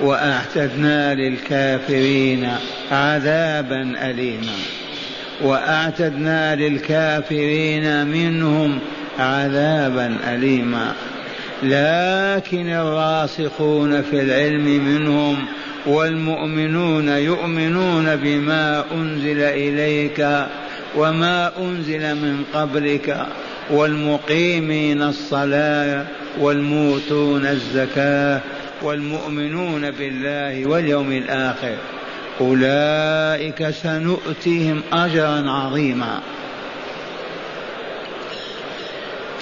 وأعتدنا للكافرين عذابا اليما. وأعتدنا للكافرين منهم عذابا اليما. لكن الراسخون في العلم منهم والمؤمنون يؤمنون بما أنزل إليك وما أنزل من قبلك والمقيمين الصلاة والموتون الزكاة والمؤمنون بالله واليوم الآخر. أولئك سنؤتيهم أجرا عظيما.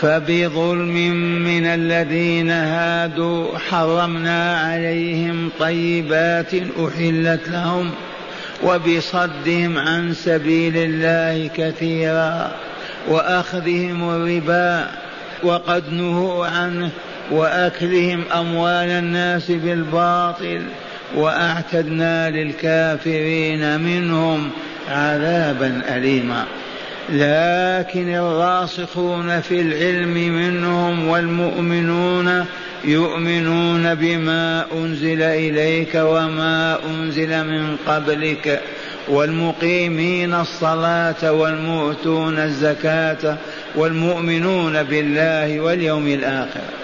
فبظلم من الذين هادوا حرمنا عليهم طيبات أحلت لهم وبصدهم عن سبيل الله كثيرا وأخذهم الربا وقد نهوا عنه وأكلهم أموال الناس بالباطل وأعتدنا للكافرين منهم عذابا اليما. لكن الراسخون في العلم منهم والمؤمنون يؤمنون بما أنزل إليك وما أنزل من قبلك والمقيمين الصلاة والمؤتون الزكاة والمؤمنون بالله واليوم الآخر.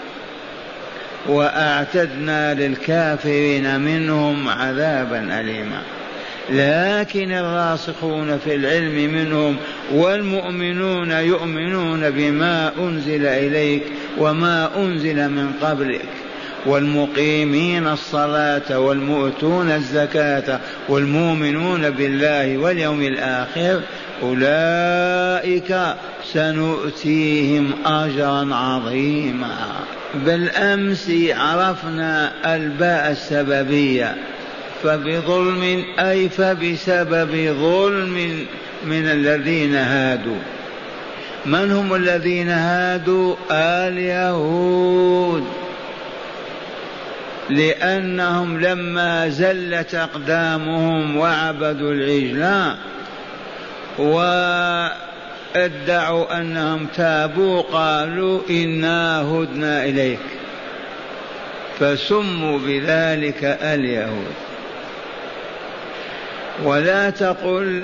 وأعتدنا للكافرين منهم عذابا اليما. لكن الراسخون في العلم منهم والمؤمنون يؤمنون بما أنزل إليك وما أنزل من قبلك. والمقيمين الصلاة والمؤتون الزكاة والمؤمنون بالله واليوم الآخر أولئك سنؤتيهم أجرا عظيما. بالأمس عرفنا الباء السببية فبظلم أي فبسبب ظلم من الذين هادوا. من هم الذين هادوا؟ اليهود لأنهم لما زلت أقدامهم وعبدوا العجلان وادعوا أنهم تابوا قالوا إنا هدنا إليك. فسموا بذلك اليهود. ولا تقل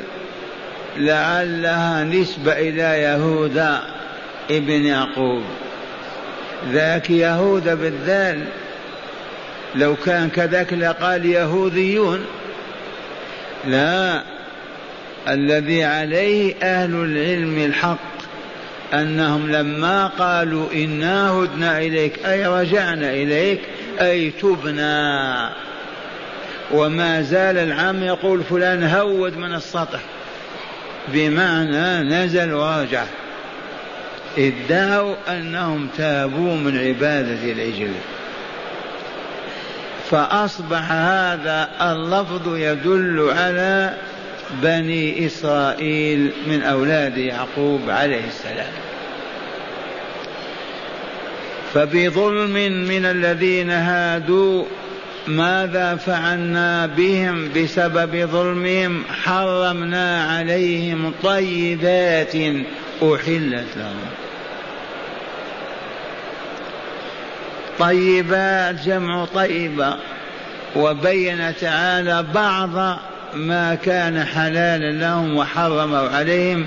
لعلها نسبة إلى يهوذا ابن يعقوب. ذاك يهوذا بالذال. لو كان كذاك لقال يهوديون. لا. الذي عليه أهل العلم الحق أنهم لما قالوا إنا هدنا إليك أي رجعنا إليك أي تبنا. وما زال العام يقول فلان هود من السطح. بمعنى نزل ورجع ادعوا أنهم تابوا من عبادة العجل فأصبح هذا اللفظ يدل على بني إسرائيل من أولاد يعقوب عليه السلام. فبظلم من الذين هادوا ماذا فعلنا بهم بسبب ظلمهم؟ حرمنا عليهم طيبات أحلت لهم. طيبات جمع طيبة وبين تعالى بعض ما كان حلالا لهم وحرموا عليهم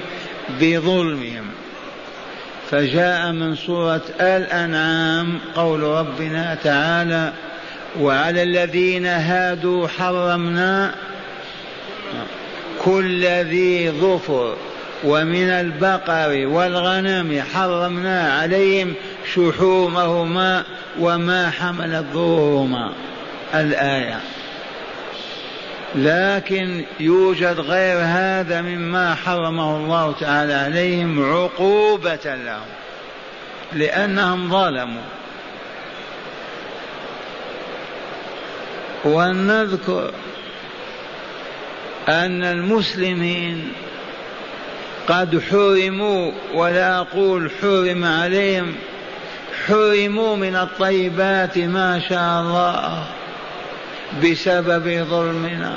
بظلمهم. فجاء من سورة الأنعام قول ربنا تعالى وعلى الذين هادوا حرمنا كل ذي ظفر ومن البقر والغنم حرمنا عليهم شحومهما وما حملت ظهورهما. الآية. لكن يوجد غير هذا مما حرمه الله تعالى عليهم عقوبة لهم لأنهم ظلموا. ولنذكر أن المسلمين قد حرموا ولا أقول حرم عليهم حرموا من الطيبات ما شاء الله. بسبب ظلمنا.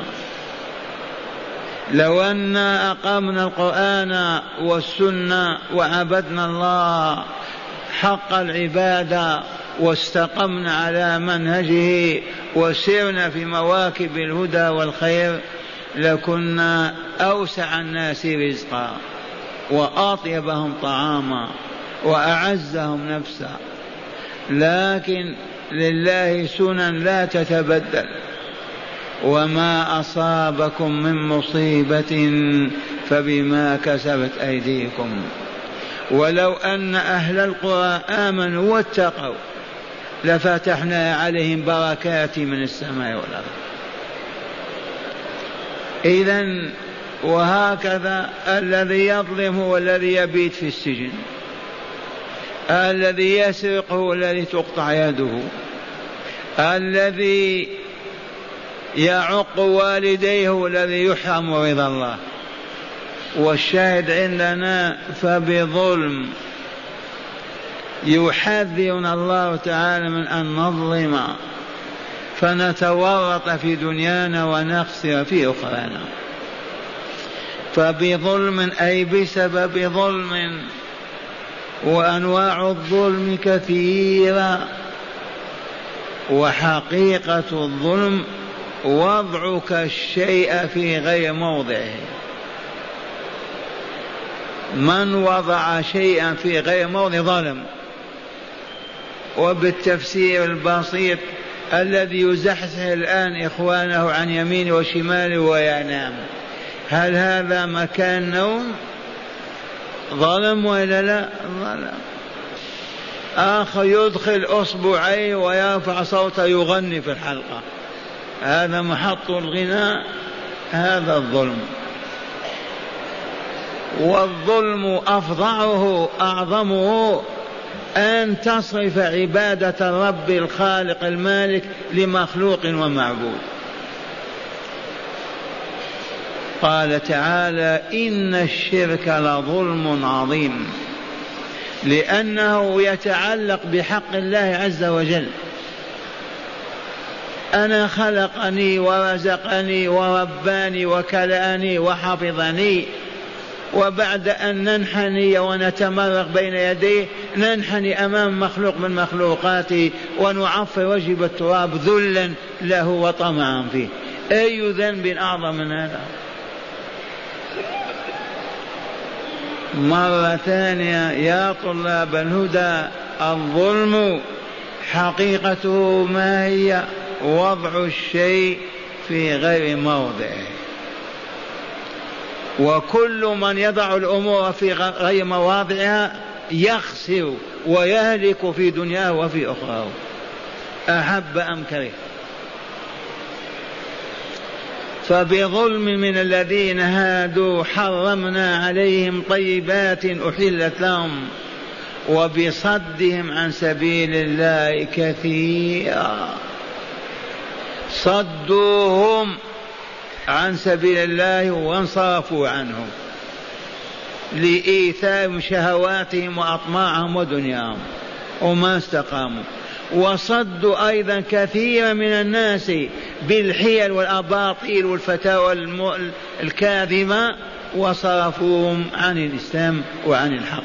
لو أنا أقمنا القرآن والسنة وعبدنا الله حق العبادة واستقمنا على منهجه وسرنا في مواكب الهدى والخير لكنا أوسع الناس رزقا وأطيبهم طعاما وأعزهم نفسا. لكن لله سنن لا تتبدل. وما أصابكم من مصيبة فبما كسبت أيديكم. ولو أن أهل القرى آمنوا واتقوا لفتحنا عليهم بركات من السماء والأرض. إذا وهكذا الذي يظلم هو الذي يبيت في السجن. الذي يسرق هو الذي تقطع يده. الذي يعق والديه هو الذي يحرم رضا الله. والشاهد عندنا فبظلم يحذرنا الله تعالى من أن نظلم فنتورط في دنيانا ونخسر في أخرانا. فبظلم أي بسبب ظلم وأنواع الظلم كثيرة وحقيقة الظلم وضعك الشيء في غير موضعه. من وضع شيئا في غير موضع ظلم وبالتفسير البسيط الذي يزحزح الآن إخوانه عن يمينه وشماله وينام هل هذا مكان نوم؟ ظلم ولا لا؟ ظلم. آخر يدخل أصبعيه ويرفع صوته يغني في الحلقة. هذا محط الغناء هذا الظلم. والظلم أفظعه أعظمه أن تصرف عبادة الرب الخالق المالك لمخلوق ومعبود. قال تعالى إن الشرك لظلم عظيم لأنه يتعلق بحق الله عز وجل. أنا خلقني ورزقني ورباني وكلأني وحفظني وبعد أن ننحني ونتمرغ بين يديه ننحني أمام مخلوق من مخلوقاته ونعفر وجب التراب ذلا له وطمعا فيه. أي ذنب أعظم من هذا؟ مرة ثانية يا طلاب الهدى الظلم حقيقته ما هي؟ وضع الشيء في غير موضعه. وكل من يضع الأمور في غير مواضعها يخسر ويهلك في دنياه وفي أخراه. أحب أم كره؟ فبظلم من الذين هادوا حرمنا عليهم طيبات أحلت لهم وبصدهم عن سبيل الله كثيرا. صدوهم عن سبيل الله وانصرفوا عنه لإيثار شهواتهم وأطماعهم ودنياهم وما استقاموا. وصدوا أيضا كثيرا من الناس بالحيل والأباطيل والفتاوى الكاذبة وصرفوهم عن الإسلام وعن الحق.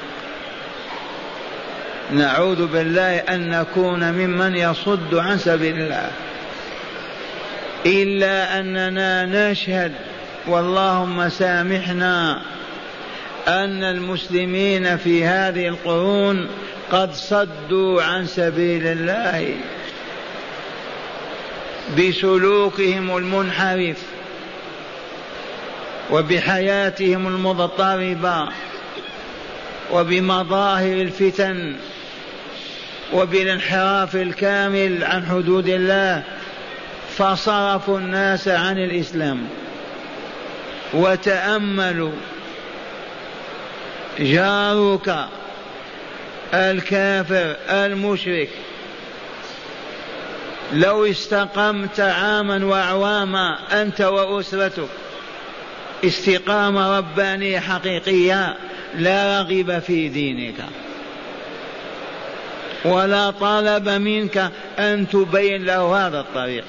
نعوذ بالله أن نكون ممن يصد عن سبيل الله. إلا أننا نشهد واللهم سامحنا أن المسلمين في هذه القرون قد صدوا عن سبيل الله بسلوكهم المنحرف وبحياتهم المضطربة وبمظاهر الفتن وبالانحراف الكامل عن حدود الله فصرفوا الناس عن الإسلام وتأملوا جارك الكافر المشرك. لو استقمت عاما وأعواما أنت وأسرتك استقامه ربانيه حقيقيه لا رغب في دينك. ولا طلب منك أن تبين له هذا الطريق.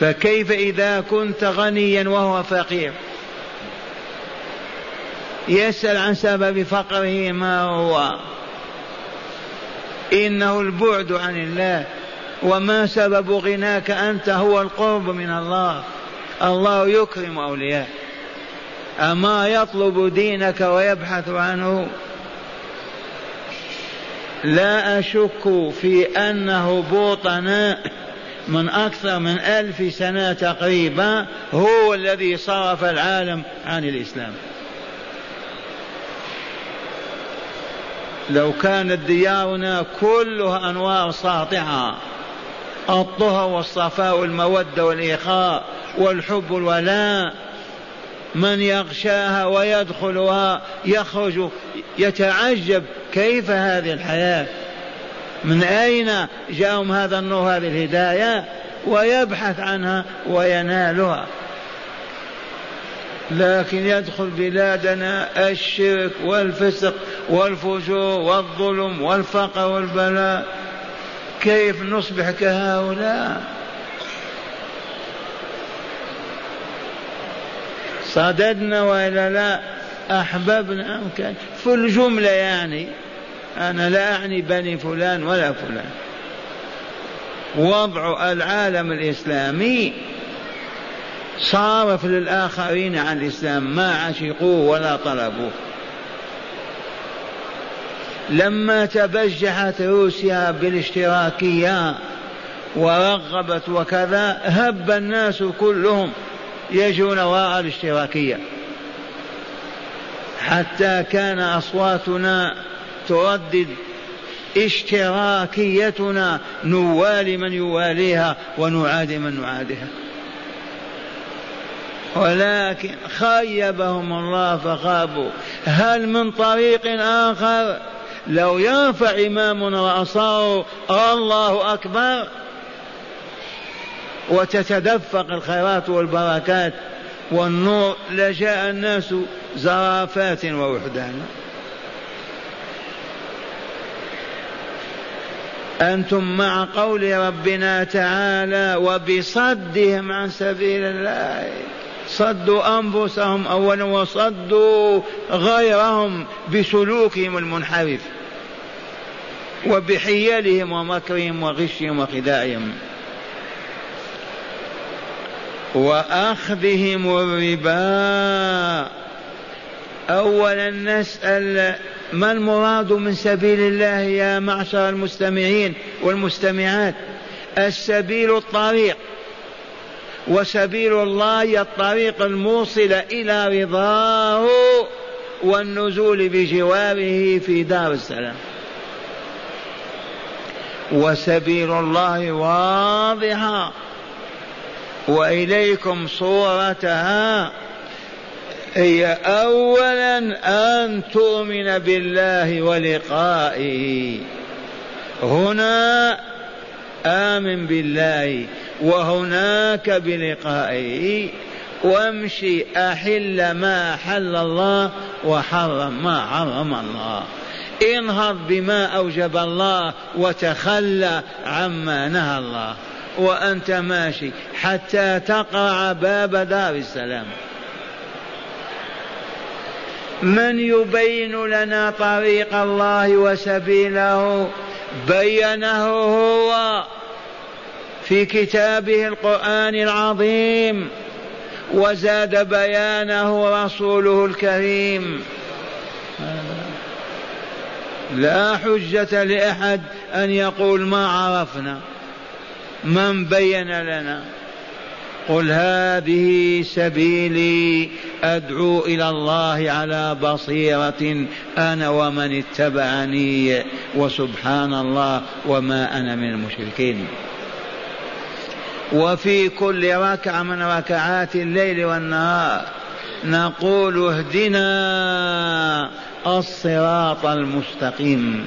فكيف إذا كنت غنيا وهو فقير؟ يسأل عن سبب فقره ما هو. إنه البعد عن الله. وما سبب غناك أنت؟ هو القرب من الله. الله يكرم اولياء أما يطلب دينك ويبحث عنه. لا أشك في أنه بوطنا من أكثر من ألف سنة تقريبا هو الذي صرف العالم عن الإسلام. لو كانت ديارنا كلها أنوار ساطعة الطهر والصفاء والمودة والإخاء والحب والولاء من يغشاها ويدخلها يخرج يتعجب كيف هذه الحياة؟ من أين جاءهم هذا النور هذه الهداية؟ ويبحث عنها وينالها. لكن يدخل بلادنا الشرك والفسق والفجور والظلم والفقر والبلاء. كيف نصبح كهؤلاء؟ صددنا وإلا لا أحببنا. ام كان في الجملة يعني أنا لا أعني بني فلان ولا فلان. وضع العالم الإسلامي صارف للآخرين عن الإسلام ما عشقوه ولا طلبوه. لما تبجحت روسيا بالاشتراكية ورغبت وكذا هب الناس كلهم يجون وراء الاشتراكية. حتى كان أصواتنا تردد اشتراكيتنا نوالي من يواليها ونعادي من نعاديها. ولكن خيبهم الله فخابوا. هل من طريق آخر؟ لو يرفع إمام رأسه الله أكبر. وتتدفق الخيرات والبركات والنور لجاء الناس زرافات ووحدانا أنتم مع قول ربنا تعالى وبصدهم عن سبيل الله. صدوا أنفسهم أولا وصدوا غيرهم بسلوكهم المنحرف وبحيلهم ومكرهم وغشهم وخداعهم. وأخذهم الربا. اولا نسأل ما المراد من سبيل الله يا معشر المستمعين والمستمعات؟ السبيل الطريق. وسبيل الله الطريق الموصل إلى رضاه والنزول بجواره في دار السلام. وسبيل الله واضحة. وإليكم صورتها. هي أولا أن تؤمن بالله ولقائه. هنا آمن بالله وهناك بلقائه. وامشي أحل ما حل الله وحرم ما حرم الله. انهض بما أوجب الله وتخلى عما نهى الله. وأنت ماشي حتى تقرع باب دار السلام. من يبين لنا طريق الله وسبيله بينه هو في كتابه القرآن العظيم وزاد بيانه رسوله الكريم. لا حجة لأحد أن يقول ما عرفنا من بين لنا. قل هذه سبيلي أدعو إلى الله على بصيرة أنا ومن اتبعني وسبحان الله وما أنا من المشركين. وفي كل ركعة من ركعات الليل والنهار نقول اهدنا الصراط المستقيم.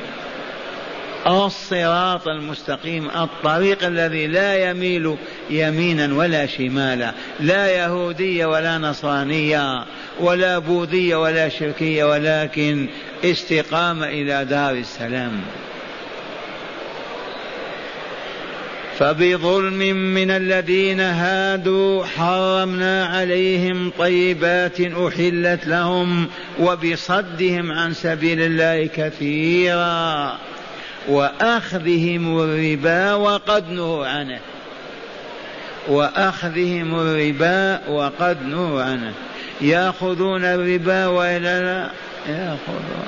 الصراط المستقيم الطريق الذي لا يميل يمينا ولا شمالا لا يهودية ولا نصرانية ولا بوذية ولا شركية ولكن استقامة إلى دار السلام. فبظلم من الذين هادوا حرمنا عليهم طيبات أحلت لهم وبصدهم عن سبيل الله كثيرا. وأخذهم الربا وقد نهوا عنه. وأخذهم الربا وقد نهوا عنه. يأخذون الربا والا لا يأخذون.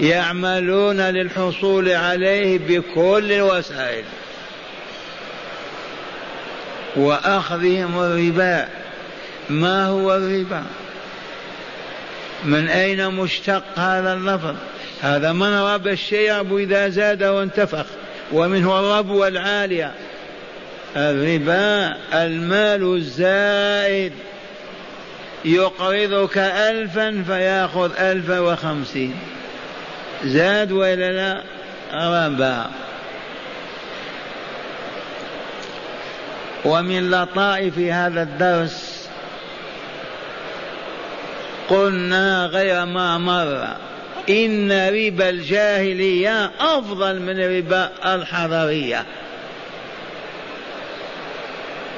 يعملون للحصول عليه بكل الوسائل. وأخذهم الربا. ما هو الربا؟ من أين مشتق هذا اللفظ؟ هذا من رب الشيء إذا زاد وانتفخ ومنه الرب العاليه الربا المال الزائد. يقرضك ألفا فيأخذ ألفا وخمسين. زاد وإلا لا؟ ربا ومن لطائف هذا الدرس قلنا غير ما مر. إن ربا الجاهلية أفضل من ربا الحضرية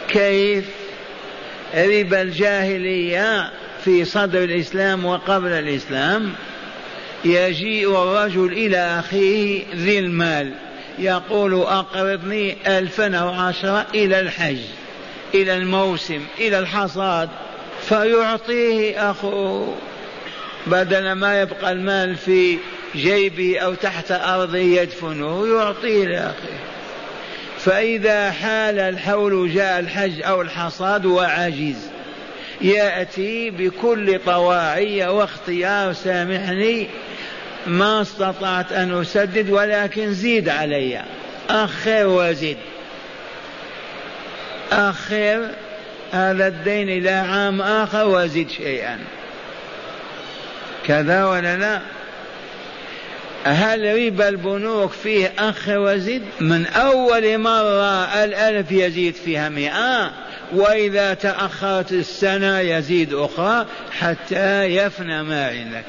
كيف؟ ربا الجاهلية في صدر الإسلام وقبل الإسلام يجيء الرجل إلى أخيه ذي المال يقول أقرضني ألفا أو عشرة إلى الحج إلى الموسم إلى الحصاد فيعطيه أخوه. بدل ما يبقى المال في جيبه أو تحت أرضه يدفنه يعطيه لأخيه. فإذا حال الحول جاء الحج أو الحصاد وعجز يأتي بكل طواعية واختيار سامحني ما استطعت أن أسدد ولكن زيد علي. أخر وزد أخر هذا الدين إلى عام آخر وزد شيئا. كذا ولا لا؟ هل ربا البنوك فيه أخ وزد من أول مرة الألف يزيد فيها مئة وإذا تأخرت السنة يزيد أخرى حتى يفنى ما عندك.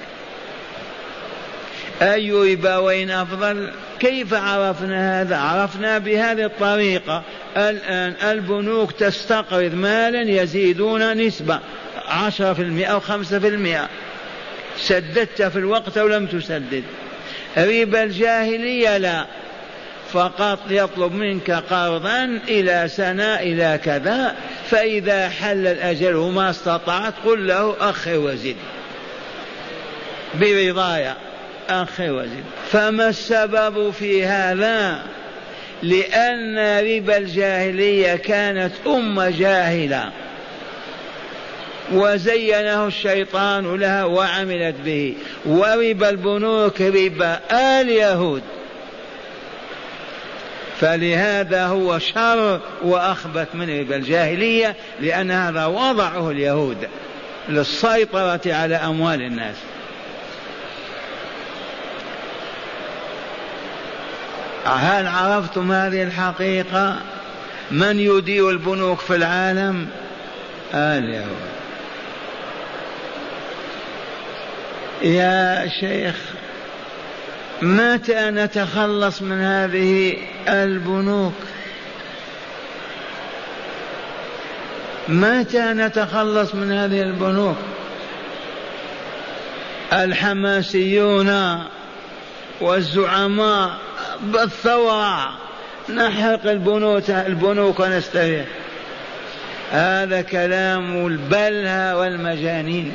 أي ربوين أفضل؟ كيف عرفنا هذا؟ عرفنا بهذه الطريقة. الآن البنوك تستقرض مالا يزيدون نسبة عشرة في المئة أو خمسة في المئة. سددت في الوقت أو لم تسدد. ربا الجاهلية لا. فقط يطلب منك قرضا إلى سنة إلى كذا فإذا حل الأجل وما استطعت قل له أخ وزد. برضايا أخ وزد. فما السبب في هذا؟ لأن ربا الجاهلية كانت أمة جاهلة. وزينه الشيطان لها وعملت به. وربا البنوك ربا اليهود فلهذا هو شر وأخبث من ربا الجاهلية لأن هذا وضعه اليهود للسيطرة على أموال الناس. هل عرفتم هذه الحقيقة؟ من يدير البنوك في العالم؟ اليهود يا شيخ متى نتخلص من هذه البنوك؟ متى نتخلص من هذه البنوك؟ الحماسيون والزعماء بالثورة نحرق البنوك البنوك ونستريح. هذا كلام البلهى والمجانين.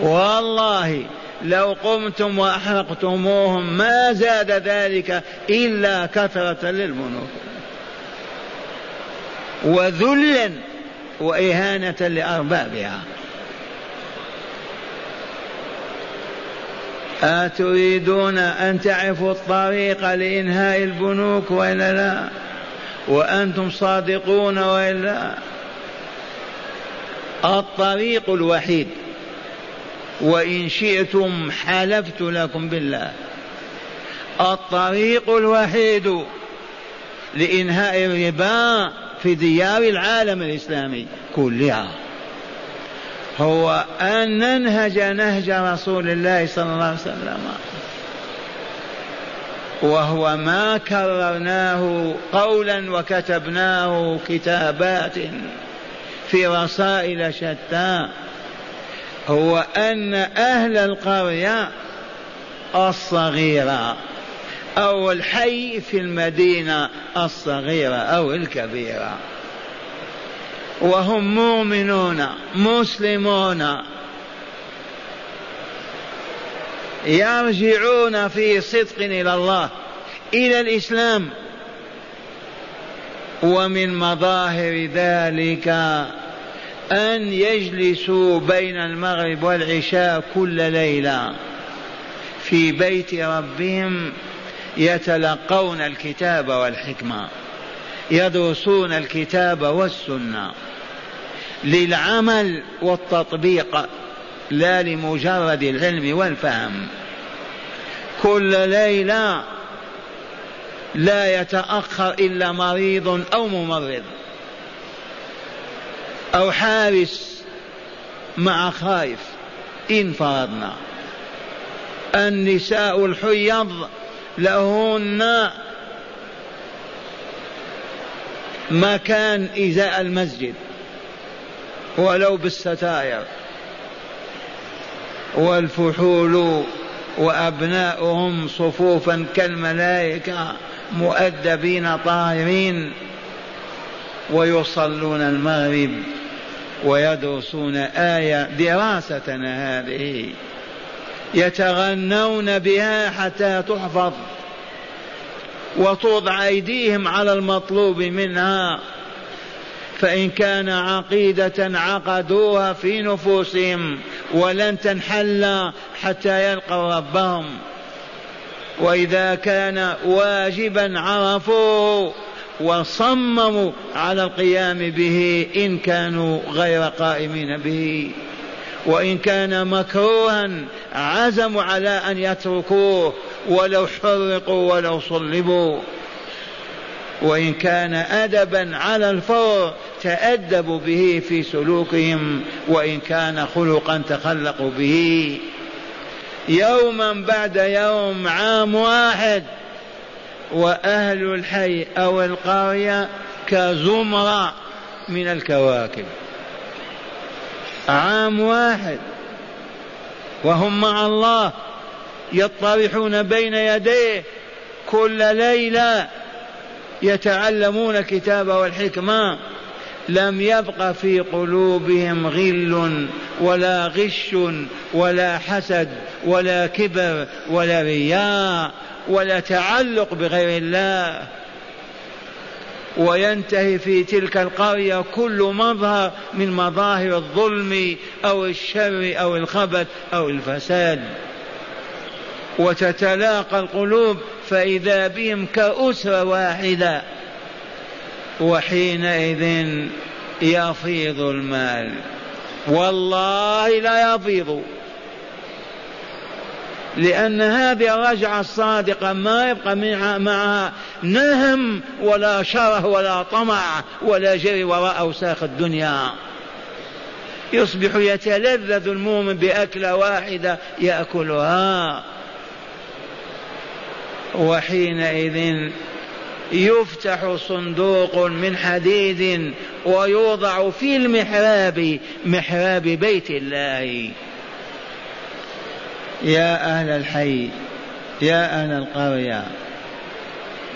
والله لو قمتم وأحرقتموهم ما زاد ذلك إلا كثرة للبنوك وذلا وإهانة لأربابها. أتريدون أن تعرفوا الطريق لإنهاء البنوك وإلا لا؟ وأنتم صادقون وإلا الطريق الوحيد. وإن شئتم حلفت لكم بالله. الطريق الوحيد لإنهاء الربا في ديار العالم الإسلامي كلها. هو أن ننهج نهج رسول الله صلى الله عليه وسلم. وهو ما كررناه قولا وكتبناه كتابات في رسائل شتى هو أن أهل القرية الصغيرة أو الحي في المدينة الصغيرة أو الكبيرة. وهم مؤمنون مسلمون. يرجعون في صدق إلى الله إلى الإسلام. ومن مظاهر ذلك أن يجلسوا بين المغرب والعشاء كل ليلة في بيت ربهم يتلقون الكتاب والحكمة يدرسون الكتاب والسنة. للعمل والتطبيق لا لمجرد العلم والفهم. كل ليلة لا يتأخر إلا مريض أو ممرض. أو حارس مع خائف إن فرضنا. النساء الحيض لهن مكان إزاء المسجد. ولو بالستائر. والفحول وأبناؤهم صفوفا كالملائكة مؤدبين طاهرين. ويصلون المغرب. ويدرسون آية دراستنا هذه. يتغنون بها حتى تحفظ وتوضع أيديهم على المطلوب منها. فإن كان عقيدة عقدوها في نفوسهم ولن تنحل حتى يلقوا ربهم. وإذا كان واجبا عرفوه وصمموا على القيام به إن كانوا غير قائمين به. وإن كان مكروها عزموا على أن يتركوه ولو حرقوا ولو صلبوا. وإن كان أدبا على الفور تأدبوا به في سلوكهم. وإن كان خلقا تخلقوا به. يوما بعد يوم عام واحد. وأهل الحي أو القرية كزمرة من الكواكب. عام واحد. وهم مع الله يطرحون بين يديه كل ليلة يتعلمون الكتاب والحكمة. لم يبق في قلوبهم غل ولا غش ولا حسد ولا كبر ولا رياء ولا تعلق بغير الله. وينتهي في تلك القرية كل مظهر من مظاهر الظلم أو الشر أو الخبث أو الفساد. وتتلاقى القلوب فإذا بهم كأسرة واحدة. وحينئذ يفيض المال. والله لا يفيض. لأن هذه الرجعة الصادقة ما يبقى معها نهم ولا شره ولا طمع ولا جري وراء أوساخ الدنيا. يصبح يتلذذ المؤمن بأكلة واحدة يأكلها. وحينئذ يفتح صندوق من حديد ويوضع في المحراب محراب بيت الله. يا أهل الحي يا أهل القرية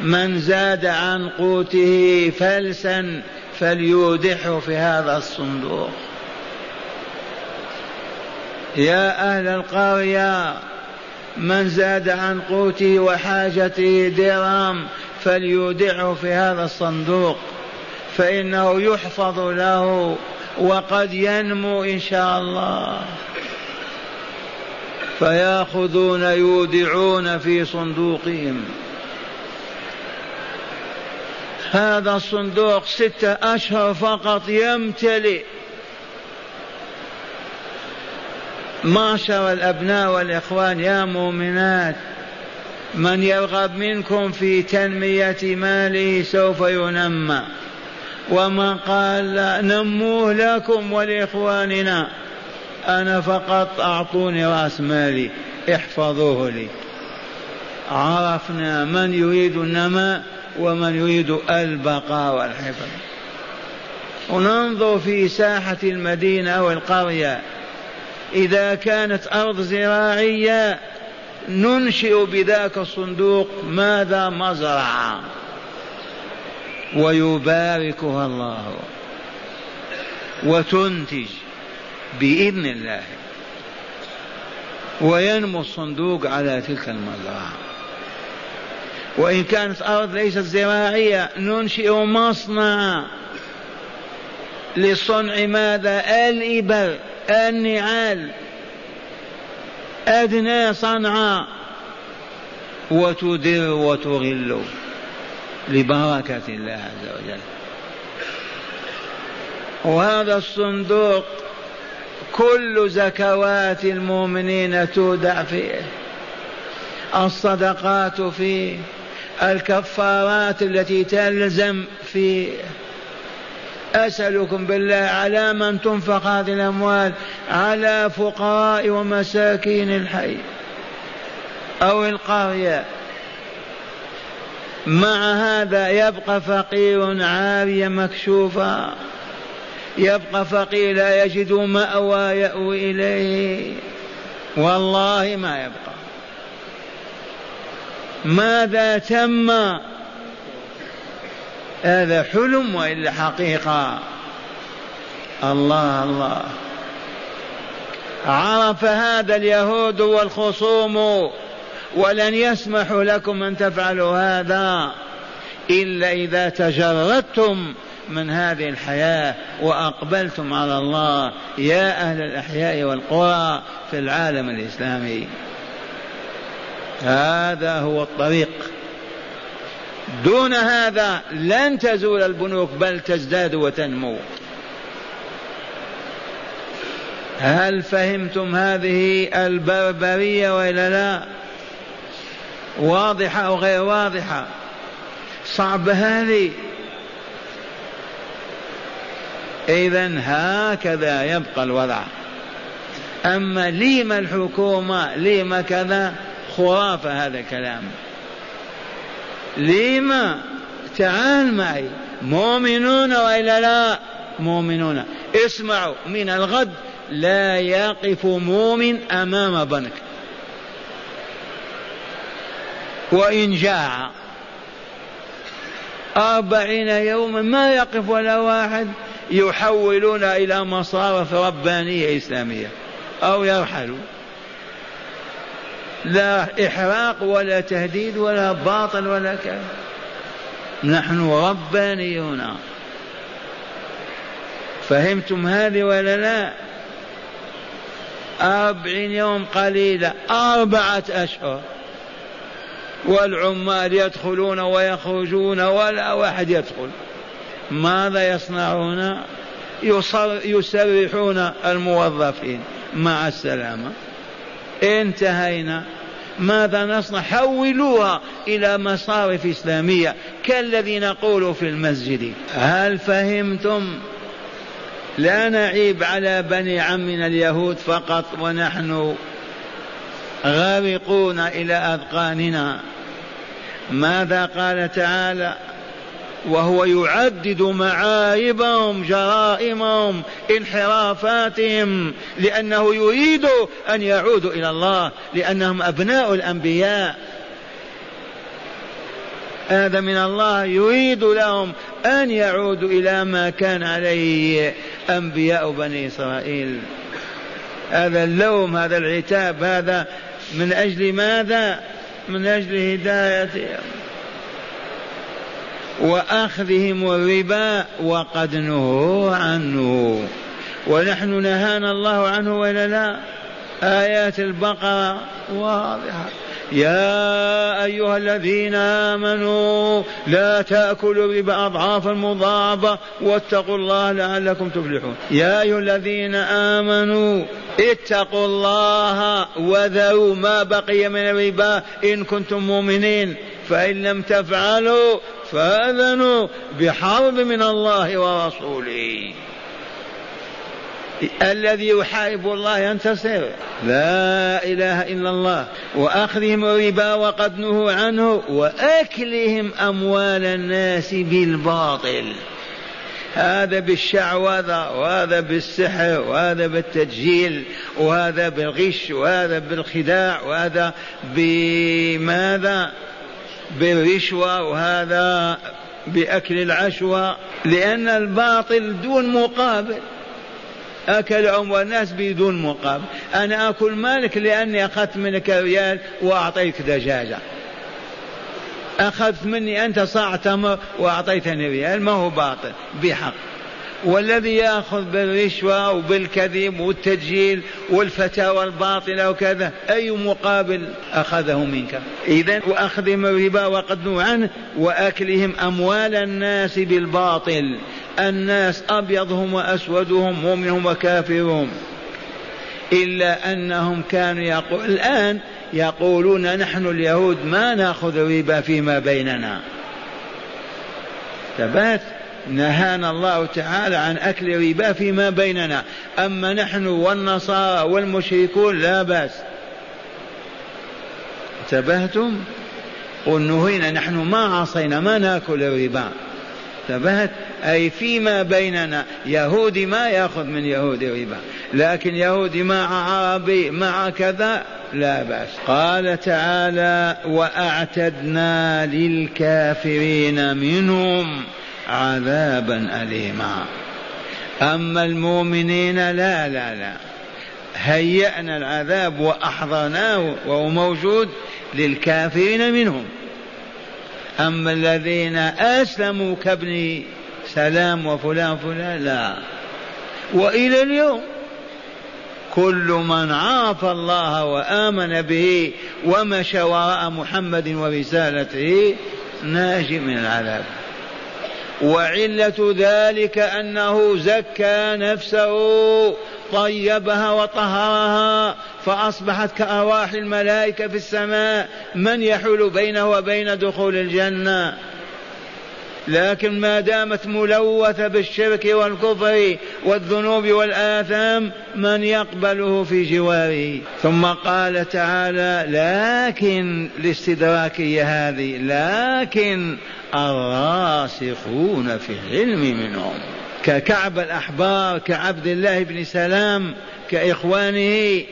من زاد عن قوته فلسا فليودحه في هذا الصندوق. يا أهل القرية من زاد عن قوته وحاجته درام فليودعه في هذا الصندوق فإنه يحفظ له وقد ينمو إن شاء الله. فياخذون يودعون في صندوقهم. هذا الصندوق ستة أشهر فقط يمتلئ. معشر الأبناء والإخوان يا مؤمنات من يرغب منكم في تنمية ماله سوف ينمى. ومن قال لا نموه لكم ولإخواننا أنا فقط أعطوني رأس مالي احفظوه لي. عرفنا من يريد النماء ومن يريد البقاء والحفظ. وننظر في ساحة المدينة أو القرية. إذا كانت أرض زراعية ننشئ بذاك الصندوق ماذا مزرعة. ويباركها الله. وتنتج. بإذن الله. وينمو الصندوق على تلك المزرعة وإن كانت أرض ليست زراعية ننشئ مصنع لصنع ماذا؟ الإبر النعال. أدنى صنعاء. وتدر وتغل لبركة الله عز وجل. وهذا الصندوق كل زكوات المؤمنين تودع فيه. الصدقات فيه. الكفارات التي تلزم فيه. أسألكم بالله على من تنفق هذه الأموال على فقراء ومساكين الحي أو القرية. مع هذا يبقى فقير عارية مكشوفة يبقى فقير لا يجد مأوى يأوي إليه. والله ما يبقى. ماذا تم؟ هذا حلم وإلا حقيقة؟ الله الله. عرف هذا اليهود والخصوم ولن يسمحوا لكم أن تفعلوا هذا إلا إذا تجردتم من هذه الحياة وأقبلتم على الله. يا أهل الأحياء والقرى في العالم الإسلامي. هذا هو الطريق. دون هذا لن تزول البنوك بل تزداد وتنمو. هل فهمتم هذه البربرية وإلا لا؟ واضحة أو غير واضحة؟ صعب هذه. إذا هكذا يبقى الوضع. أما لما الحكومة لما كذا خرافة هذا الكلام. لما تعال معي. مؤمنون وإلا لا؟ مؤمنون. اسمعوا من الغد لا يقف مؤمن أمام بنك. وإن جاع أربعين يوما ما يقف ولا واحد. يحولون إلى مصارف ربانية إسلامية أو يرحلوا. لا إحراق ولا تهديد ولا باطل ولا كذا. نحن ربانيون. فهمتم هذه ولا لا؟ أربعين يوم قليلة أربعة أشهر. والعمال يدخلون ويخرجون ولا واحد يدخل. ماذا يصنعون؟ يسرحون الموظفين. مع السلامة. انتهينا. ماذا نصنع؟ حولوها إلى مصارف إسلامية كالذي نقول في المسجد. هل فهمتم؟ لا نعيب على بني عمنا اليهود فقط ونحن غارقون إلى أذقاننا. ماذا قال تعالى؟ وهو يعدد معايبهم جرائمهم انحرافاتهم لأنه يريد أن يعودوا إلى الله لأنهم أبناء الأنبياء. هذا من الله يريد لهم أن يعودوا إلى ما كان عليه أنبياء بني إسرائيل. هذا اللوم هذا العتاب هذا من أجل ماذا؟ من أجل هدايتهم. وأخذهم الربا وقد نهوا عنه. ونحن نهانا الله عنه ولا لا؟ آيات البقرة. واضحة. يا أيها الذين آمنوا لا تأكلوا الربا أضعافا مضاعفة واتقوا الله لعلكم تفلحون. يا أيها الذين آمنوا اتقوا الله وذروا ما بقي من الربا إن كنتم مؤمنين. فإن لم تفعلوا فأذنوا بحرب من الله ورسوله. الذي يحارب الله ينتصر لا إله إلا الله. وأخذهم الربا وقد نهوا عنه وأكلهم أموال الناس بالباطل. هذا بالشعوذة وهذا بالسحر وهذا بالتجهيل وهذا بالغش وهذا بالخداع وهذا بماذا؟ بالرشوة وهذا بأكل العشوة. لأن الباطل دون مقابل. أكل أموال الناس بدون مقابل أنا أكل مالك لأني أخذت منك ريال وأعطيتك دجاجة. أخذت مني أنت صاع تمر وأعطيتني ريال ما هو باطل بحق. والذي يأخذ بالرشوة وبالكذب والتجهيل والفتاوى الباطلة وكذا أي مقابل أخذه منك؟ اذا وأخذهم الربا وقد عنه وأكلهم أموال الناس بالباطل. الناس أبيضهم وأسودهم مؤمنهم وكافرهم. إلا أنهم كانوا يقول الآن يقولون نحن اليهود ما نأخذ الربا فيما بيننا. ثبات نهانا الله تعالى عن أكل ربا فيما بيننا. أما نحن والنصارى والمشركون لا بأس. انتبهتم؟ قل نهينا نحن ما عصينا ما نأكل الربا. انتبهت أي فيما بيننا يهودي ما يأخذ من يهودي ربا. لكن يهودي مع عربي مع كذا لا بأس. قال تعالى وأعتدنا للكافرين منهم عذابا أليما. أما المؤمنين لا لا لا. هيأنا العذاب وأحضرناه وهو موجود للكافرين منهم. أما الذين أسلموا كابن سلام وفلان فلان لا. وإلى اليوم كل من عرف الله وآمن به ومشى وراء محمد ورسالته ناجي من العذاب. وعلة ذلك أنه زكى نفسه طيبها وطهرها فأصبحت كأرواح الملائكة في السماء من يحول بينه وبين دخول الجنة. لكن ما دامت ملوثة بالشرك والكفر والذنوب والآثام من يقبله في جواره. ثم قال تعالى لكن لاستدراكية هذه لكن الراسخون في العلم منهم. ككعب الأحبار كعبد الله بن سلام كإخوانه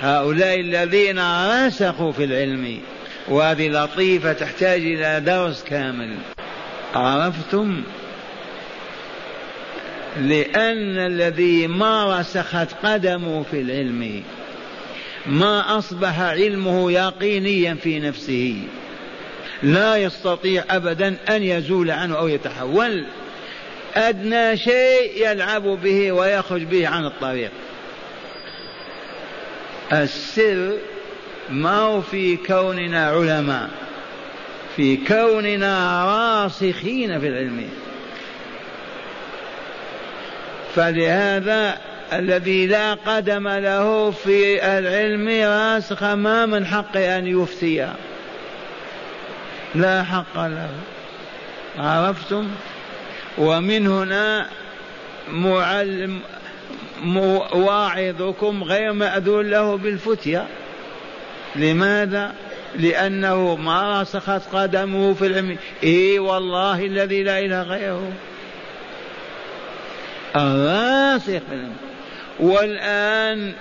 هؤلاء الذين راسخوا في العلم وهذه لطيفة تحتاج إلى درس كامل. عرفتم؟ لأن الذي ما رسخت قدمه في العلم ما أصبح علمه يقينيا في نفسه. لا يستطيع أبدا أن يزول عنه أو يتحول. أدنى شيء يلعب به ويخرج به عن الطريق. السر ما هو في كوننا علماء في كوننا راسخين في العلم. فلهذا الذي لا قدم له في العلم راسخ ما من حقه أن يفتي. لا حق له. عرفتم؟ ومن هنا معلم واعظكم غير مأذون له بالفتية. لماذا؟ لأنه ما رسخت قدمه في العلم. إي والله الذي لا إله غيره. الراسخ والآن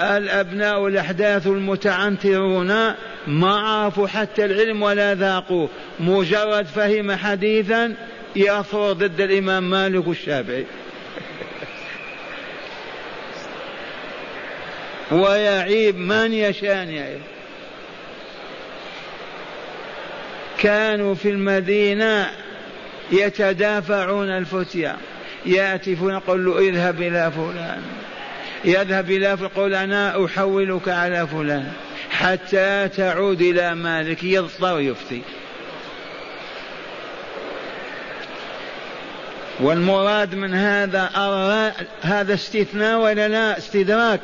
الأبناء الأحداث المتعنترون ما عرفوا حتى العلم ولا ذاقوه. مجرد فهم حديثا يثور ضد الإمام مالك الشافعي. ويعيب من يشاء يعيب. كانوا في المدينة يتدافعون الفتيا يأتي فلان يقول له اذهب إلى فلان. يذهب إلى يقول أنا أحولك على فلان. حتى تعود إلى مالك يضطر يفتي. والمراد من هذا هذا استثناء ولا لا؟ استدراك.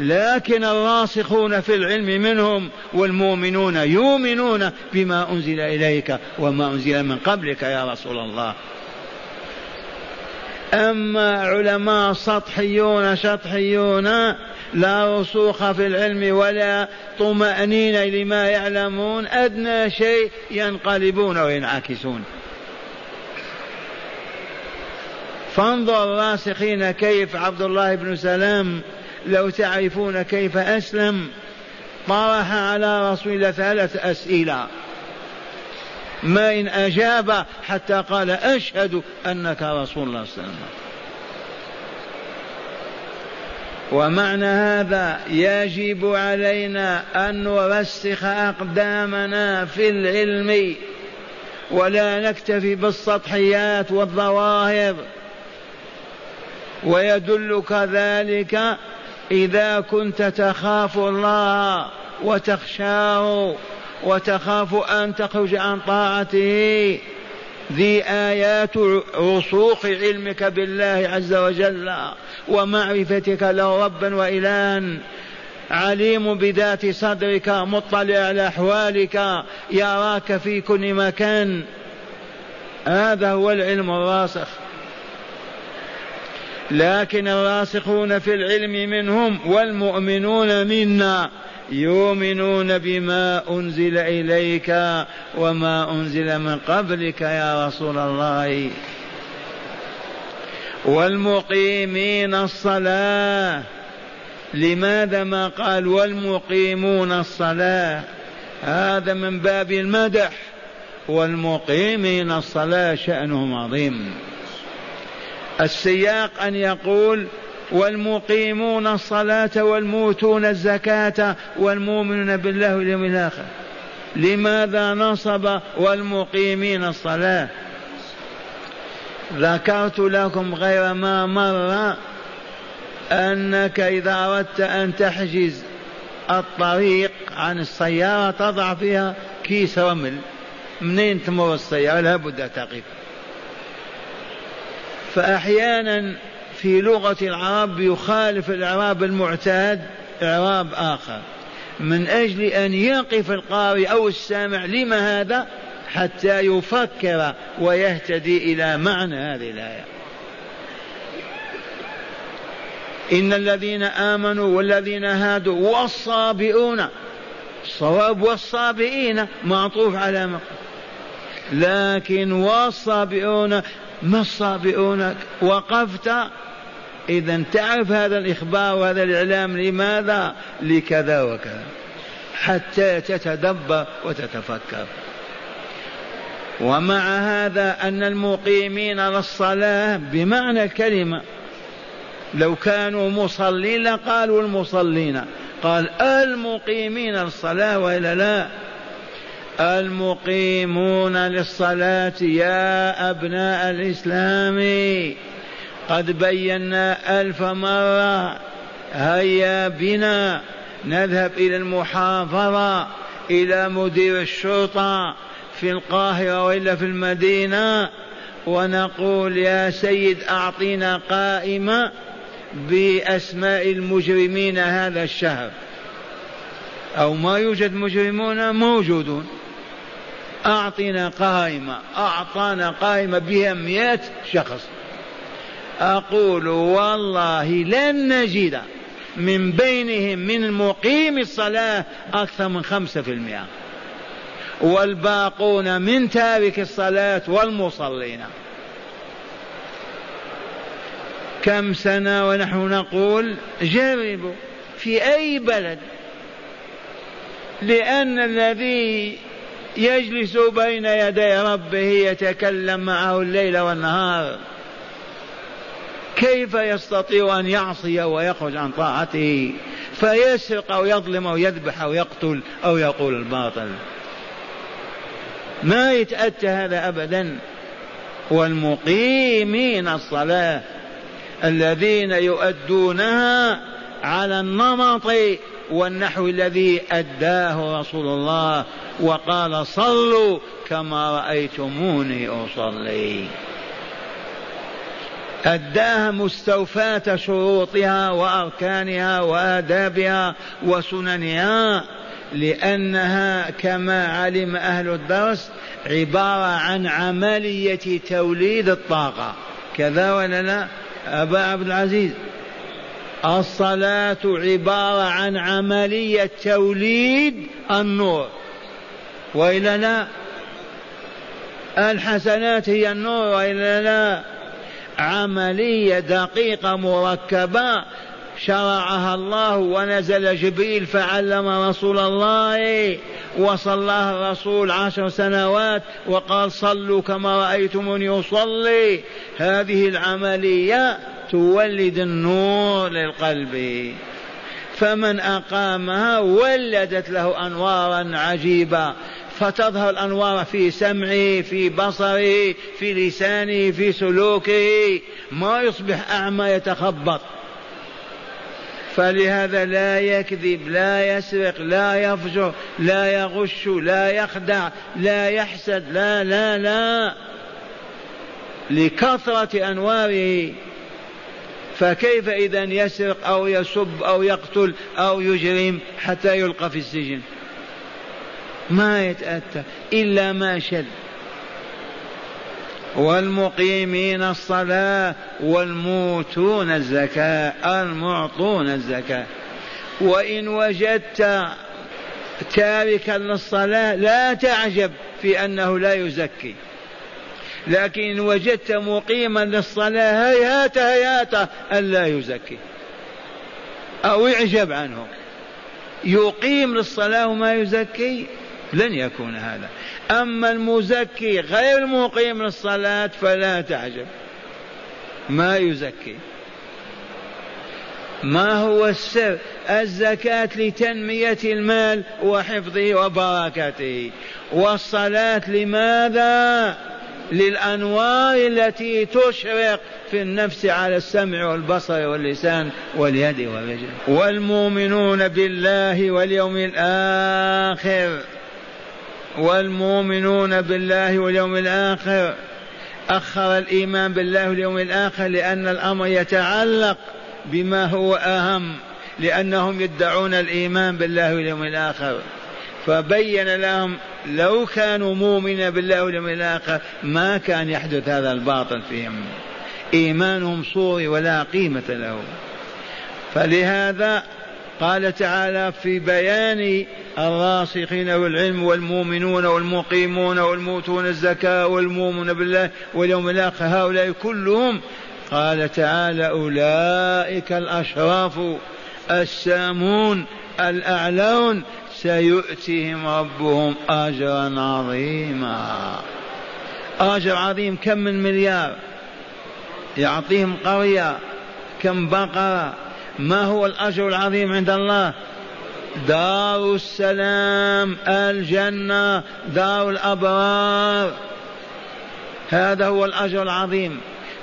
لكن الراسخون في العلم منهم والمؤمنون يؤمنون بما أنزل إليك وما أنزل من قبلك يا رسول الله. أما علماء سطحيون شطحيون لا رسوخ في العلم ولا طمأنينة لما يعلمون أدنى شيء ينقلبون وينعكسون. فانظر الراسخين كيف عبد الله بن سلام لو تعرفون كيف أسلم طرح على رسول الله ثلاث أسئلة. ما إن أجاب حتى قال أشهد أنك رسول الله صلى الله عليه وسلم. ومعنى هذا يجب علينا أن نرسخ أقدامنا في العلم ولا نكتفي بالسطحيات والظواهر. ويدلك ذلك إذا كنت تخاف الله وتخشاه وتخاف أن تخرج عن طاعته ذي آيات رسوخ علمك بالله عز وجل ومعرفتك له ربا وإلها. عليم بذات صدرك مطلع على أحوالك يراك في كل مكان. هذا هو العلم الراسخ. لكن الراسخون في العلم منهم والمؤمنون منا يؤمنون بما أنزل إليك وما أنزل من قبلك يا رسول الله. والمقيمين الصلاة. لماذا ما قال والمقيمون الصلاة؟ هذا من باب المدح. والمقيمين الصلاة شأنهم عظيم. السياق أن يقول والمقيمون الصلاة والموتون الزكاة والمؤمنون بالله واليوم الآخر. لماذا نصب والمقيمين الصلاة؟ ذكرت لكم غير ما مر أنك إذا أردت أن تحجز الطريق عن السيارة تضع فيها كيس رمل. منين تمر السيارة؟ لابد تقف. فأحيانا في لغة العرب يخالف الإعراب المعتاد إعراب آخر. من أجل أن يقف القارئ أو السامع لما هذا؟ حتى يفكر ويهتدي إلى معنى هذه الآية. إن الذين آمنوا والذين هادوا والصابئون الصواب والصابئين معطوف على لكن والصابئون ما الصابئون وقفت. إذا تعرف هذا الإخبار وهذا الإعلام لماذا؟ لكذا وكذا. حتى تتدبر وتتفكر. ومع هذا أن المقيمين للصلاة بمعنى الكلمة. لو كانوا مصلين لقالوا المصلين. قال المقيمين للصلاة وإلا لا. المقيمون للصلاة يا أبناء الإسلام. قد بينا ألف مرة هيا بنا نذهب إلى المحافظة إلى مدير الشرطة في القاهرة وإلا في المدينة ونقول يا سيد أعطينا قائمة بأسماء المجرمين هذا الشهر. أو ما يوجد مجرمون موجودون. أعطنا قائمة أعطانا قائمة بها مئة شخص. أقول والله لن نجد من بينهم من مقيم الصلاة أكثر من خمسة في المئة. والباقون من تارك الصلاة والمصلين. كم سنة ونحن نقول جربوا في أي بلد لأن الذي يجلس بين يدي ربه يتكلم معه الليل والنهار. كيف يستطيع أن يعصي ويخرج عن طاعته؟ فيسرق أو يظلم أو يذبح أو يقتل أو يقول الباطل. ما يتأتى هذا أبدا. والمقيمين الصلاة الذين يؤدونها على النمط والنحو الذي أداه رسول الله وقال صلوا كما رأيتموني أصلي. أداها مستوفاة شروطها وأركانها وآدابها وسننها لأنها كما علم أهل الدرس عبارة عن عملية توليد الطاقة. كذا ولا لا؟ أبا عبد العزيز. الصلاة عبارة عن عملية توليد النور. وإلا لا الحسنات هي النور وإلا لا عملية دقيقة مركبة شرعها الله ونزل جبريل فعلم رسول الله وصلاه الرسول عشر سنوات وقال صلوا كما رأيتموني أصلي. هذه العملية تولد النور للقلب. فمن أقامها ولدت له أنوارا عجيبة فتظهر الأنوار في سمعه في بصره في لسانه في سلوكه. ما يصبح أعمى يتخبط. فلهذا لا يكذب لا يسرق لا يفجر لا يغش لا يخدع لا يحسد لا لا لا. لكثرة أنواره. فكيف إذا يسرق أو يسب أو يقتل أو يجرم حتى يلقى في السجن؟ ما يتأتى إلا ما شل. والمقيمين الصلاة والموتون الزكاة المعطون الزكاة. وإن وجدت تاركا للصلاة لا تعجب في أنه لا يزكي. لكن وجدت مقيما للصلاة هيهات هيهات ألا يزكي. أو يعجب عنه يقيم للصلاة وما يزكي؟ لن يكون هذا. أما المزكي غير المقيم للصلاة فلا تعجب. ما يزكي. ما هو السر؟ الزكاة لتنمية المال وحفظه وبركته. والصلاة لماذا؟ للأنوار التي تشرق في النفس على السمع والبصر واللسان واليد والرجل والمؤمنون بالله واليوم الآخر. والمؤمنون بالله واليوم الآخر. أخر الإيمان بالله واليوم الآخر لأن الأمر يتعلق بما هو أهم. لأنهم يدعون الإيمان بالله واليوم الآخر. فبين لهم لو كانوا مؤمنا بالله واليوم الآخر ما كان يحدث هذا الباطل فيهم. إيمانهم صوري ولا قيمة له. فلهذا قال تعالى في بيان الراسخين والعلم والمؤمنون والمقيمون والموتون الزكاة والمؤمنون بالله واليوم الآخر هؤلاء كلهم قال تعالى أولئك الأشراف السامون الأعلون سيؤتيهم ربهم أجرا عظيما. أجر عظيم. كم من مليار؟ يعطيهم قرية. كم بقرة؟ ما هو الأجر العظيم عند الله؟ دار السلام الجنة دار الأبرار. هذا هو الأجر العظيم.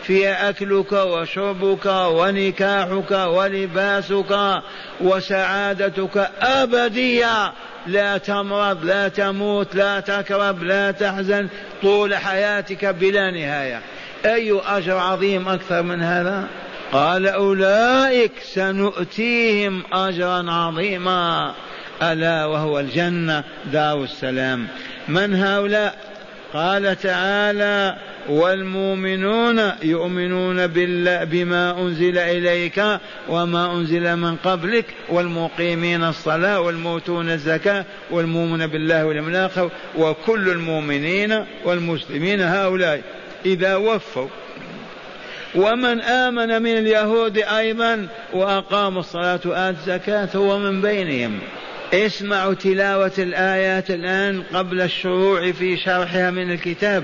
فيها أكلك وشربك ونكاحك ولباسك وسعادتك أبدية. لا تمرض لا تموت لا تكرب لا تحزن طول حياتك بلا نهاية. أي أجر عظيم أكثر من هذا؟ قال أولئك سنؤتيهم أجرا عظيما. ألا وهو الجنة دار السلام. من هؤلاء؟ قال تعالى والمؤمنون يؤمنون بالله بما أنزل إليك وما أنزل من قبلك والمقيمين الصلاة والموتون الزكاة والمؤمنون بالله واليوم الآخر وكل المؤمنين والمسلمين هؤلاء إذا وفوا. ومن آمن من اليهود أيضا وأقام الصلاة وآتى الزكاة هو من بينهم. اسمعوا تلاوة الآيات الآن قبل الشروع في شرحها من الكتاب.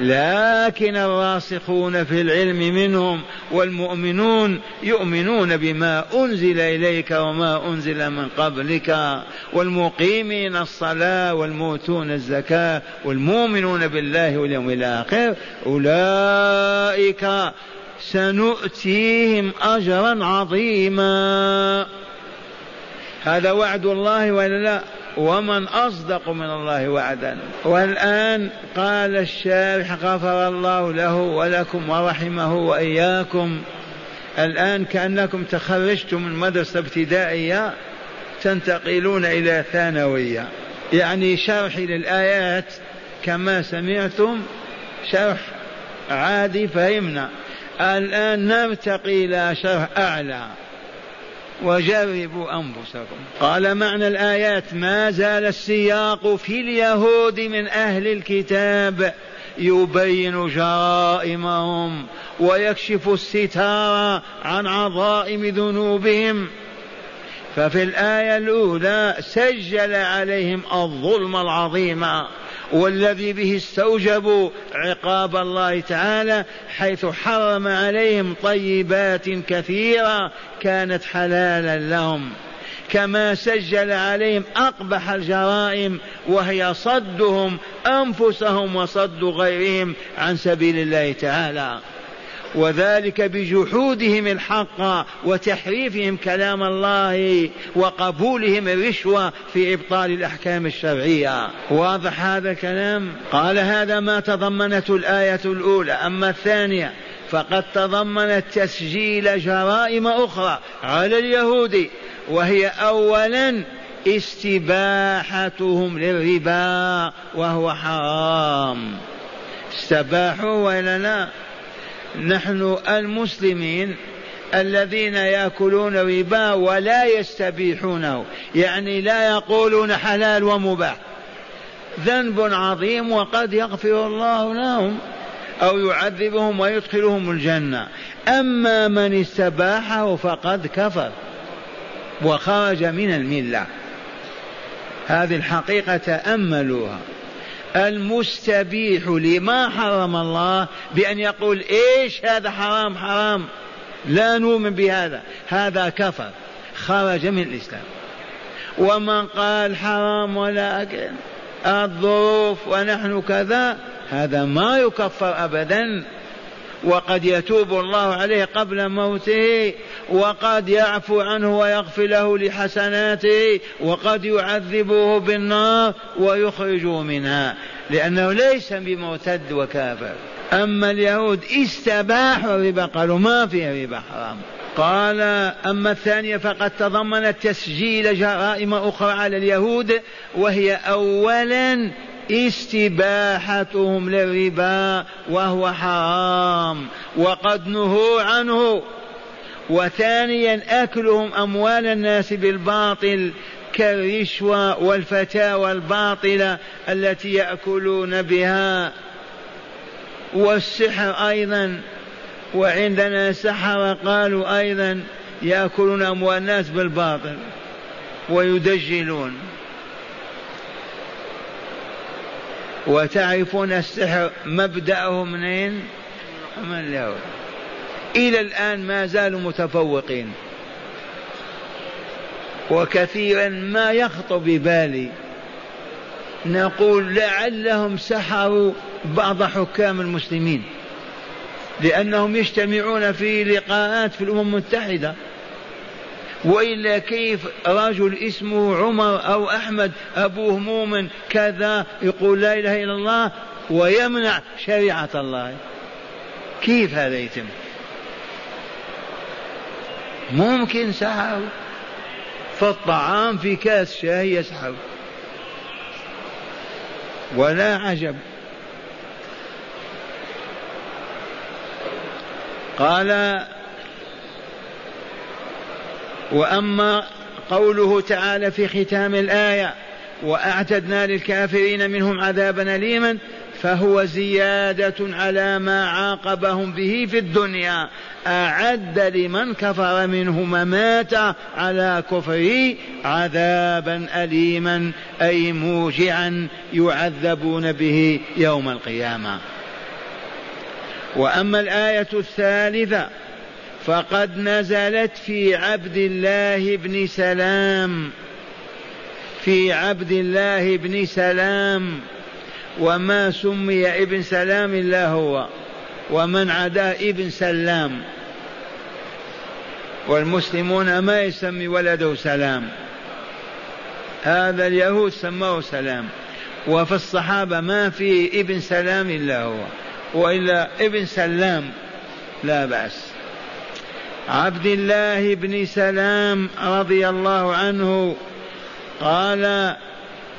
لكن الراسخون في العلم منهم والمؤمنون يؤمنون بما أنزل إليك وما أنزل من قبلك. والمقيمين الصلاة والموتون الزكاة والمؤمنون بالله واليوم الآخر أولئك سنؤتيهم أجرا عظيما. هذا وعد الله ولا لا؟ ومن أصدق من الله وعدا. والآن قال الشارح غفر الله له ولكم ورحمه وإياكم. الآن كأنكم تخرجتم من مدرسة ابتدائية تنتقلون إلى ثانوية. يعني شرح للآيات كما سمعتم شرح عادي فهمنا. الآن نرتقي إلى شرح أعلى. وجربوا أنفسكم. قال معنى الآيات ما زال السياق في اليهود من أهل الكتاب يبين جرائمهم ويكشف الستار عن عظائم ذنوبهم. ففي الآية الأولى سجل عليهم الظلم العظيم. والذي به استوجبوا عقاب الله تعالى حيث حرم عليهم طيبات كثيرة كانت حلالا لهم. كما سجل عليهم أقبح الجرائم وهي صدهم أنفسهم وصد غيرهم عن سبيل الله تعالى. وذلك بجحودهم الحق وتحريفهم كلام الله وقبولهم الرشوة في إبطال الأحكام الشرعية. واضح هذا الكلام؟ قال هذا ما تضمنته الآية الأولى. أما الثانية فقد تضمنت تسجيل جرائم أخرى على اليهود وهي أولا استباحتهم للربا وهو حرام. استباحوا ولا لا؟ نحن المسلمين الذين يأكلون ربا ولا يستبيحونه يعني لا يقولون حلال ومباح. ذنب عظيم وقد يغفر الله لهم أو يعذبهم ويدخلهم الجنة. أما من استباحه فقد كفر وخرج من الملة. هذه الحقيقة تاملوها المستبيح لما حرم الله بأن يقول إيش هذا حرام حرام؟ لا نؤمن بهذا. هذا كفر. خرج من الإسلام. ومن قال حرام ولا أكل الظروف ونحن كذا هذا ما يكفر أبدا. وقد يتوب الله عليه قبل موته وقد يعفو عنه ويغفر له لحسناته وقد يعذبه بالنار ويخرجه منها لأنه ليس بمرتد وكافر. أما اليهود استباحوا الربا قالوا ما في ربا حرام. قال أما الثانية فقد تضمنت تسجيل جرائم أخرى على اليهود وهي أولا استباحتهم للربا وهو حرام وقد نهوا عنه. وثانيا أكلهم أموال الناس بالباطل كالرشوة والفتاوى الباطلة التي يأكلون بها. والسحر أيضا وعندنا سحرة قالوا أيضا يأكلون أموال الناس بالباطل ويدجلون. وتعرفون السحر مبدأه منين؟ من اليهود. إلى الآن ما زالوا متفوقين. وكثيرا ما يخطر ببالي نقول لعلهم سحروا بعض حكام المسلمين لأنهم يجتمعون في لقاءات في الأمم المتحدة. وإلا كيف رجل اسمه عمر أو أحمد أبوه مؤمن كذا يقول لا إله إلا الله ويمنع شريعة الله. كيف هذا يتم؟ ممكن سحروا فالطعام في كاس شاي يسحب ولا عجب. قال وأما قوله تعالى في ختام الآية وأعتدنا للكافرين منهم عذابا اليما فهو زيادة على ما عاقبهم به في الدنيا. أعد لمن كفر منهم مات على كفره عذابا أليما أي موجعا يعذبون به يوم القيامة. وأما الآية الثالثة فقد نزلت في عبد الله بن سلام في عبد الله بن سلام. وما سمي ابن سلام إلا هو ومن عداه ابن سلام. والمسلمون ما يسمي ولده سلام. هذا اليهود سموه سلام. وفي الصحابة ما في ابن سلام إلا هو وإلا ابن سلام لا بأس. عبد الله بن سلام رضي الله عنه قال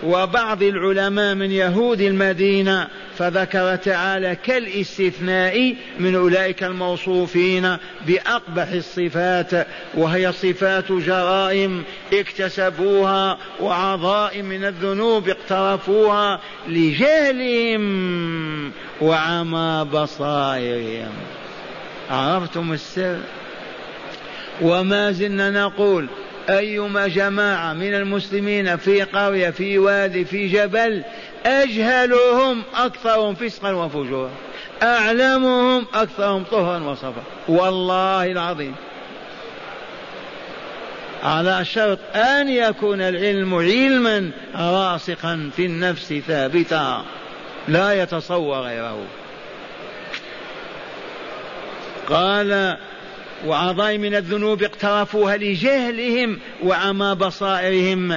وبعض العلماء من يهود المدينة فذكر تعالى كالاستثناء من أولئك الموصوفين بأقبح الصفات وهي صفات جرائم اكتسبوها وعظائم من الذنوب اقترفوها لجهلهم وعمى بصائرهم. عرفتم السر؟ وما زلنا نقول أيما جماعة من المسلمين في قرية في وادي في جبل أجهلهم أكثرهم فسقا وفجورا. أعلمهم أكثرهم طهرا وصفا. والله العظيم. على شرط أن يكون العلم علما راسخا في النفس ثابتا. لا يتصور غيره. قال وعظائم من الذنوب اقترفوها لجهلهم وعمى بصائرهم.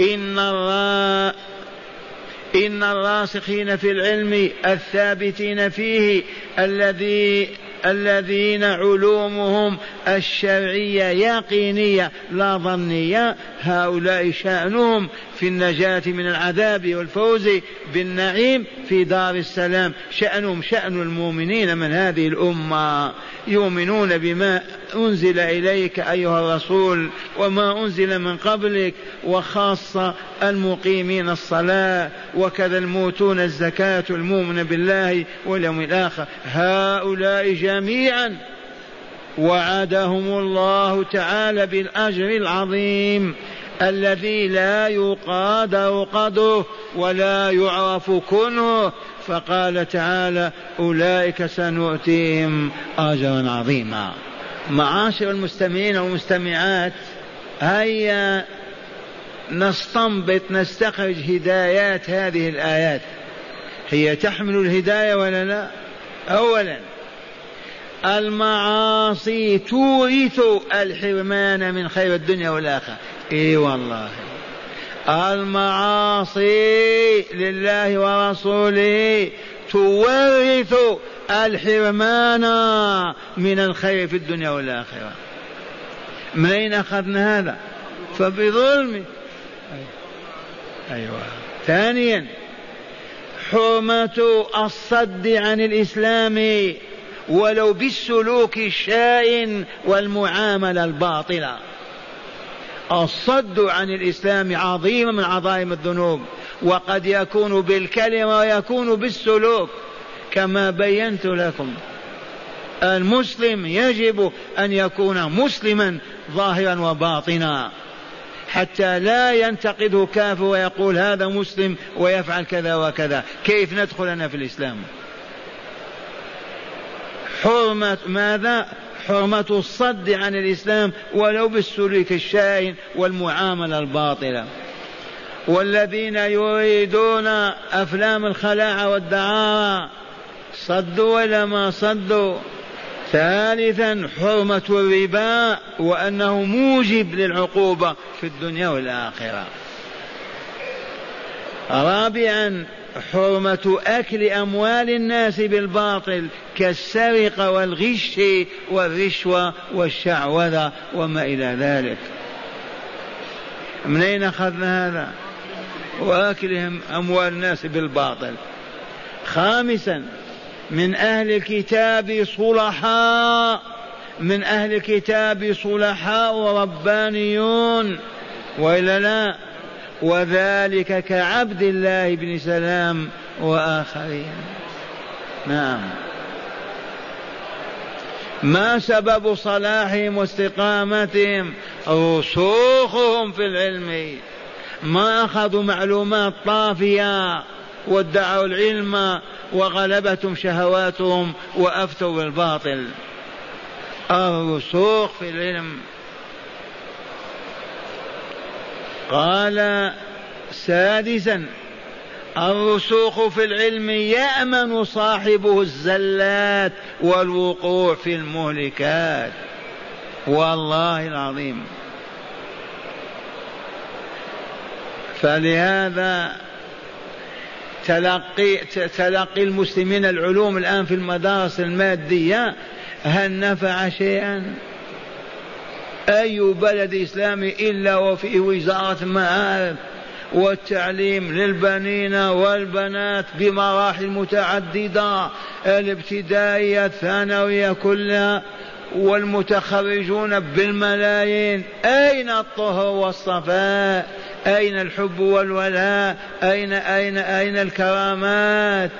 إن الرا إن الراسخين في العلم الثابتين فيه الذي الذين علومهم الشرعية يقينية. لا ظنية هؤلاء شأنهم في النجاة من العذاب والفوز بالنعيم في دار السلام. شأنهم شأن المؤمنين من هذه الأمة. يؤمنون بما أنزل إليك أيها الرسول وما أنزل من قبلك وخاصة المقيمين الصلاة وكذا الموتون الزكاة المؤمن بالله واليوم الآخر. هؤلاء جميعا وعدهم الله تعالى بالأجر العظيم. الذي لا يقادر قدره ولا يعرف كنه. فقال تعالى أولئك سنؤتيهم أجرا عظيما. معاشر المستمعين والمستمعات هيا نستنبط نستخرج هدايات هذه الآيات. هي تحمل الهداية ولا لا؟ أولا المعاصي تورث الحرمان من خير الدنيا والآخرة. إي والله. المعاصي لله ورسوله تورث الحرمان من الخير في الدنيا والآخرة. من أين أخذنا هذا؟ فبظلم. أيوة. ثانيا حرمة الصد عن الإسلام ولو بالسلوك الشائن والمعاملة الباطلة. الصد عن الإسلام عظيم من عظائم الذنوب وقد يكون بالكلمة ويكون بالسلوك كما بينت لكم. المسلم يجب أن يكون مسلما ظاهرا وباطنا حتى لا ينتقده كافر ويقول هذا مسلم ويفعل كذا وكذا. كيف ندخل أنا في الإسلام؟ حرمة ماذا؟ حرمة الصد عن الإسلام ولو بالسلوك الشائن والمعاملة الباطلة. والذين يريدون أفلام الخلاعة والدعارة صدوا ولا ما صدوا. ثالثا حرمة الربا وأنه موجب للعقوبة في الدنيا والآخرة. رابعا حرمة أكل أموال الناس بالباطل كالسرقة والغش والرشوة والشعوذة وما إلى ذلك. من أين أخذنا هذا؟ وأكلهم أموال الناس بالباطل. خامسا من أهل الكتاب صلحاء. من أهل الكتاب صلحاء وربانيون. وإلا لا وذلك كعبد الله بن سلام وآخرين. نعم. ما سبب صلاحهم واستقامتهم؟ رسوخهم في العلم. ما أخذوا معلومات طافية وادعوا العلم وغلبتهم شهواتهم وأفتوا بالباطل. الرسوخ في العلم. قال سادسا الرسوخ في العلم يأمن صاحبه الزلات والوقوع في المهلكات. والله العظيم. فلهذا تلقي تلقي المسلمين العلوم الآن في المدارس المادية هل نفع شيئا؟ أي بلد إسلامي إلا وفيه وزارة معارف والتعليم للبنين والبنات بمراحل متعددة الابتدائية الثانوية كلها والمتخرجون بالملايين. أين الطهر والصفاء؟ أين الحب والولاء؟ أين أين أين الكرامات؟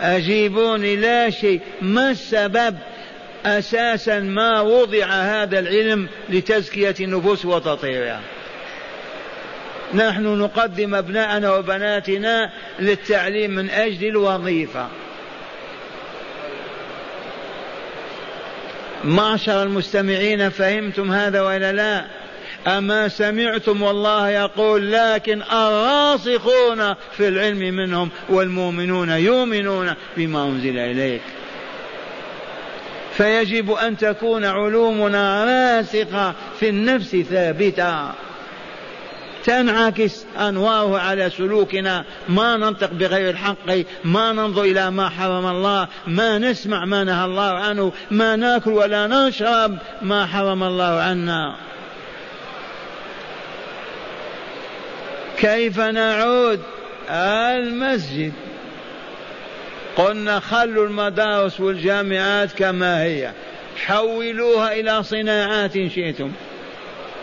أجيبوني لا شيء. ما السبب؟ أساسا ما وضع هذا العلم لتزكية النفوس وتطهيرها. نحن نقدم أبناءنا وبناتنا للتعليم من أجل الوظيفة. معشر المستمعين فهمتم هذا ولا لا؟ أما سمعتم والله يقول لكن الراسخون في العلم منهم والمؤمنون يؤمنون بما أنزل إليك. فيجب أن تكون علومنا راسخة في النفس ثابتة. تنعكس أنواره على سلوكنا. ما ننطق بغير الحق ما ننظر إلى ما حرم الله ما نسمع ما نهى الله عنه ما ناكل ولا نشرب ما حرم الله عنا. كيف نعود؟ المسجد. قلنا خلوا المدارس والجامعات كما هي. حولوها إلى صناعات شئتم.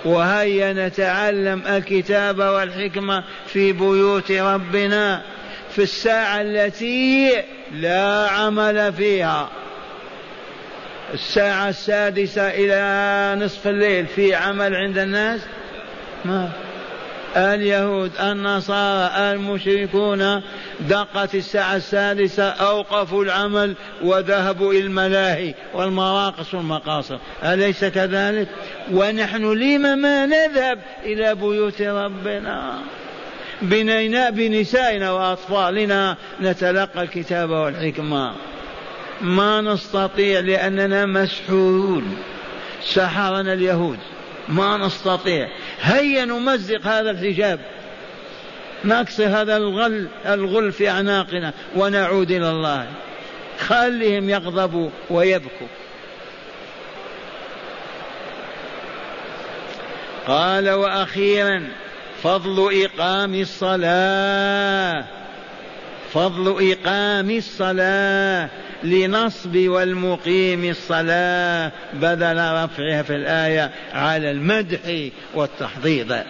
وهيا نتعلم الكتاب والحكمة في بيوت ربنا في الساعة التي لا عمل فيها. الساعة السادسة إلى نصف الليل في عمل عند الناس؟ ما اليهود النصارى المشركون دقت الساعة السادسة أوقفوا العمل وذهبوا إلى الملاهي والمراقص والمقاصر أليس كذلك؟ ونحن لم ما نذهب إلى بيوت ربنا؟ بنينا بنسائنا وأطفالنا نتلقى الكتاب والحكمة. ما نستطيع لأننا مسحورون. سحرنا اليهود. ما نستطيع. هيا نمزق هذا الحجاب. نكسر هذا الغل الغل في أعناقنا ونعود إلى الله. خلهم يغضبوا ويبكوا. قال وأخيرا فضل إقام الصلاة. فضل إقام الصلاة لنصب والمقيم الصلاة بدل رفعها في الآية على المدح والتحضيض.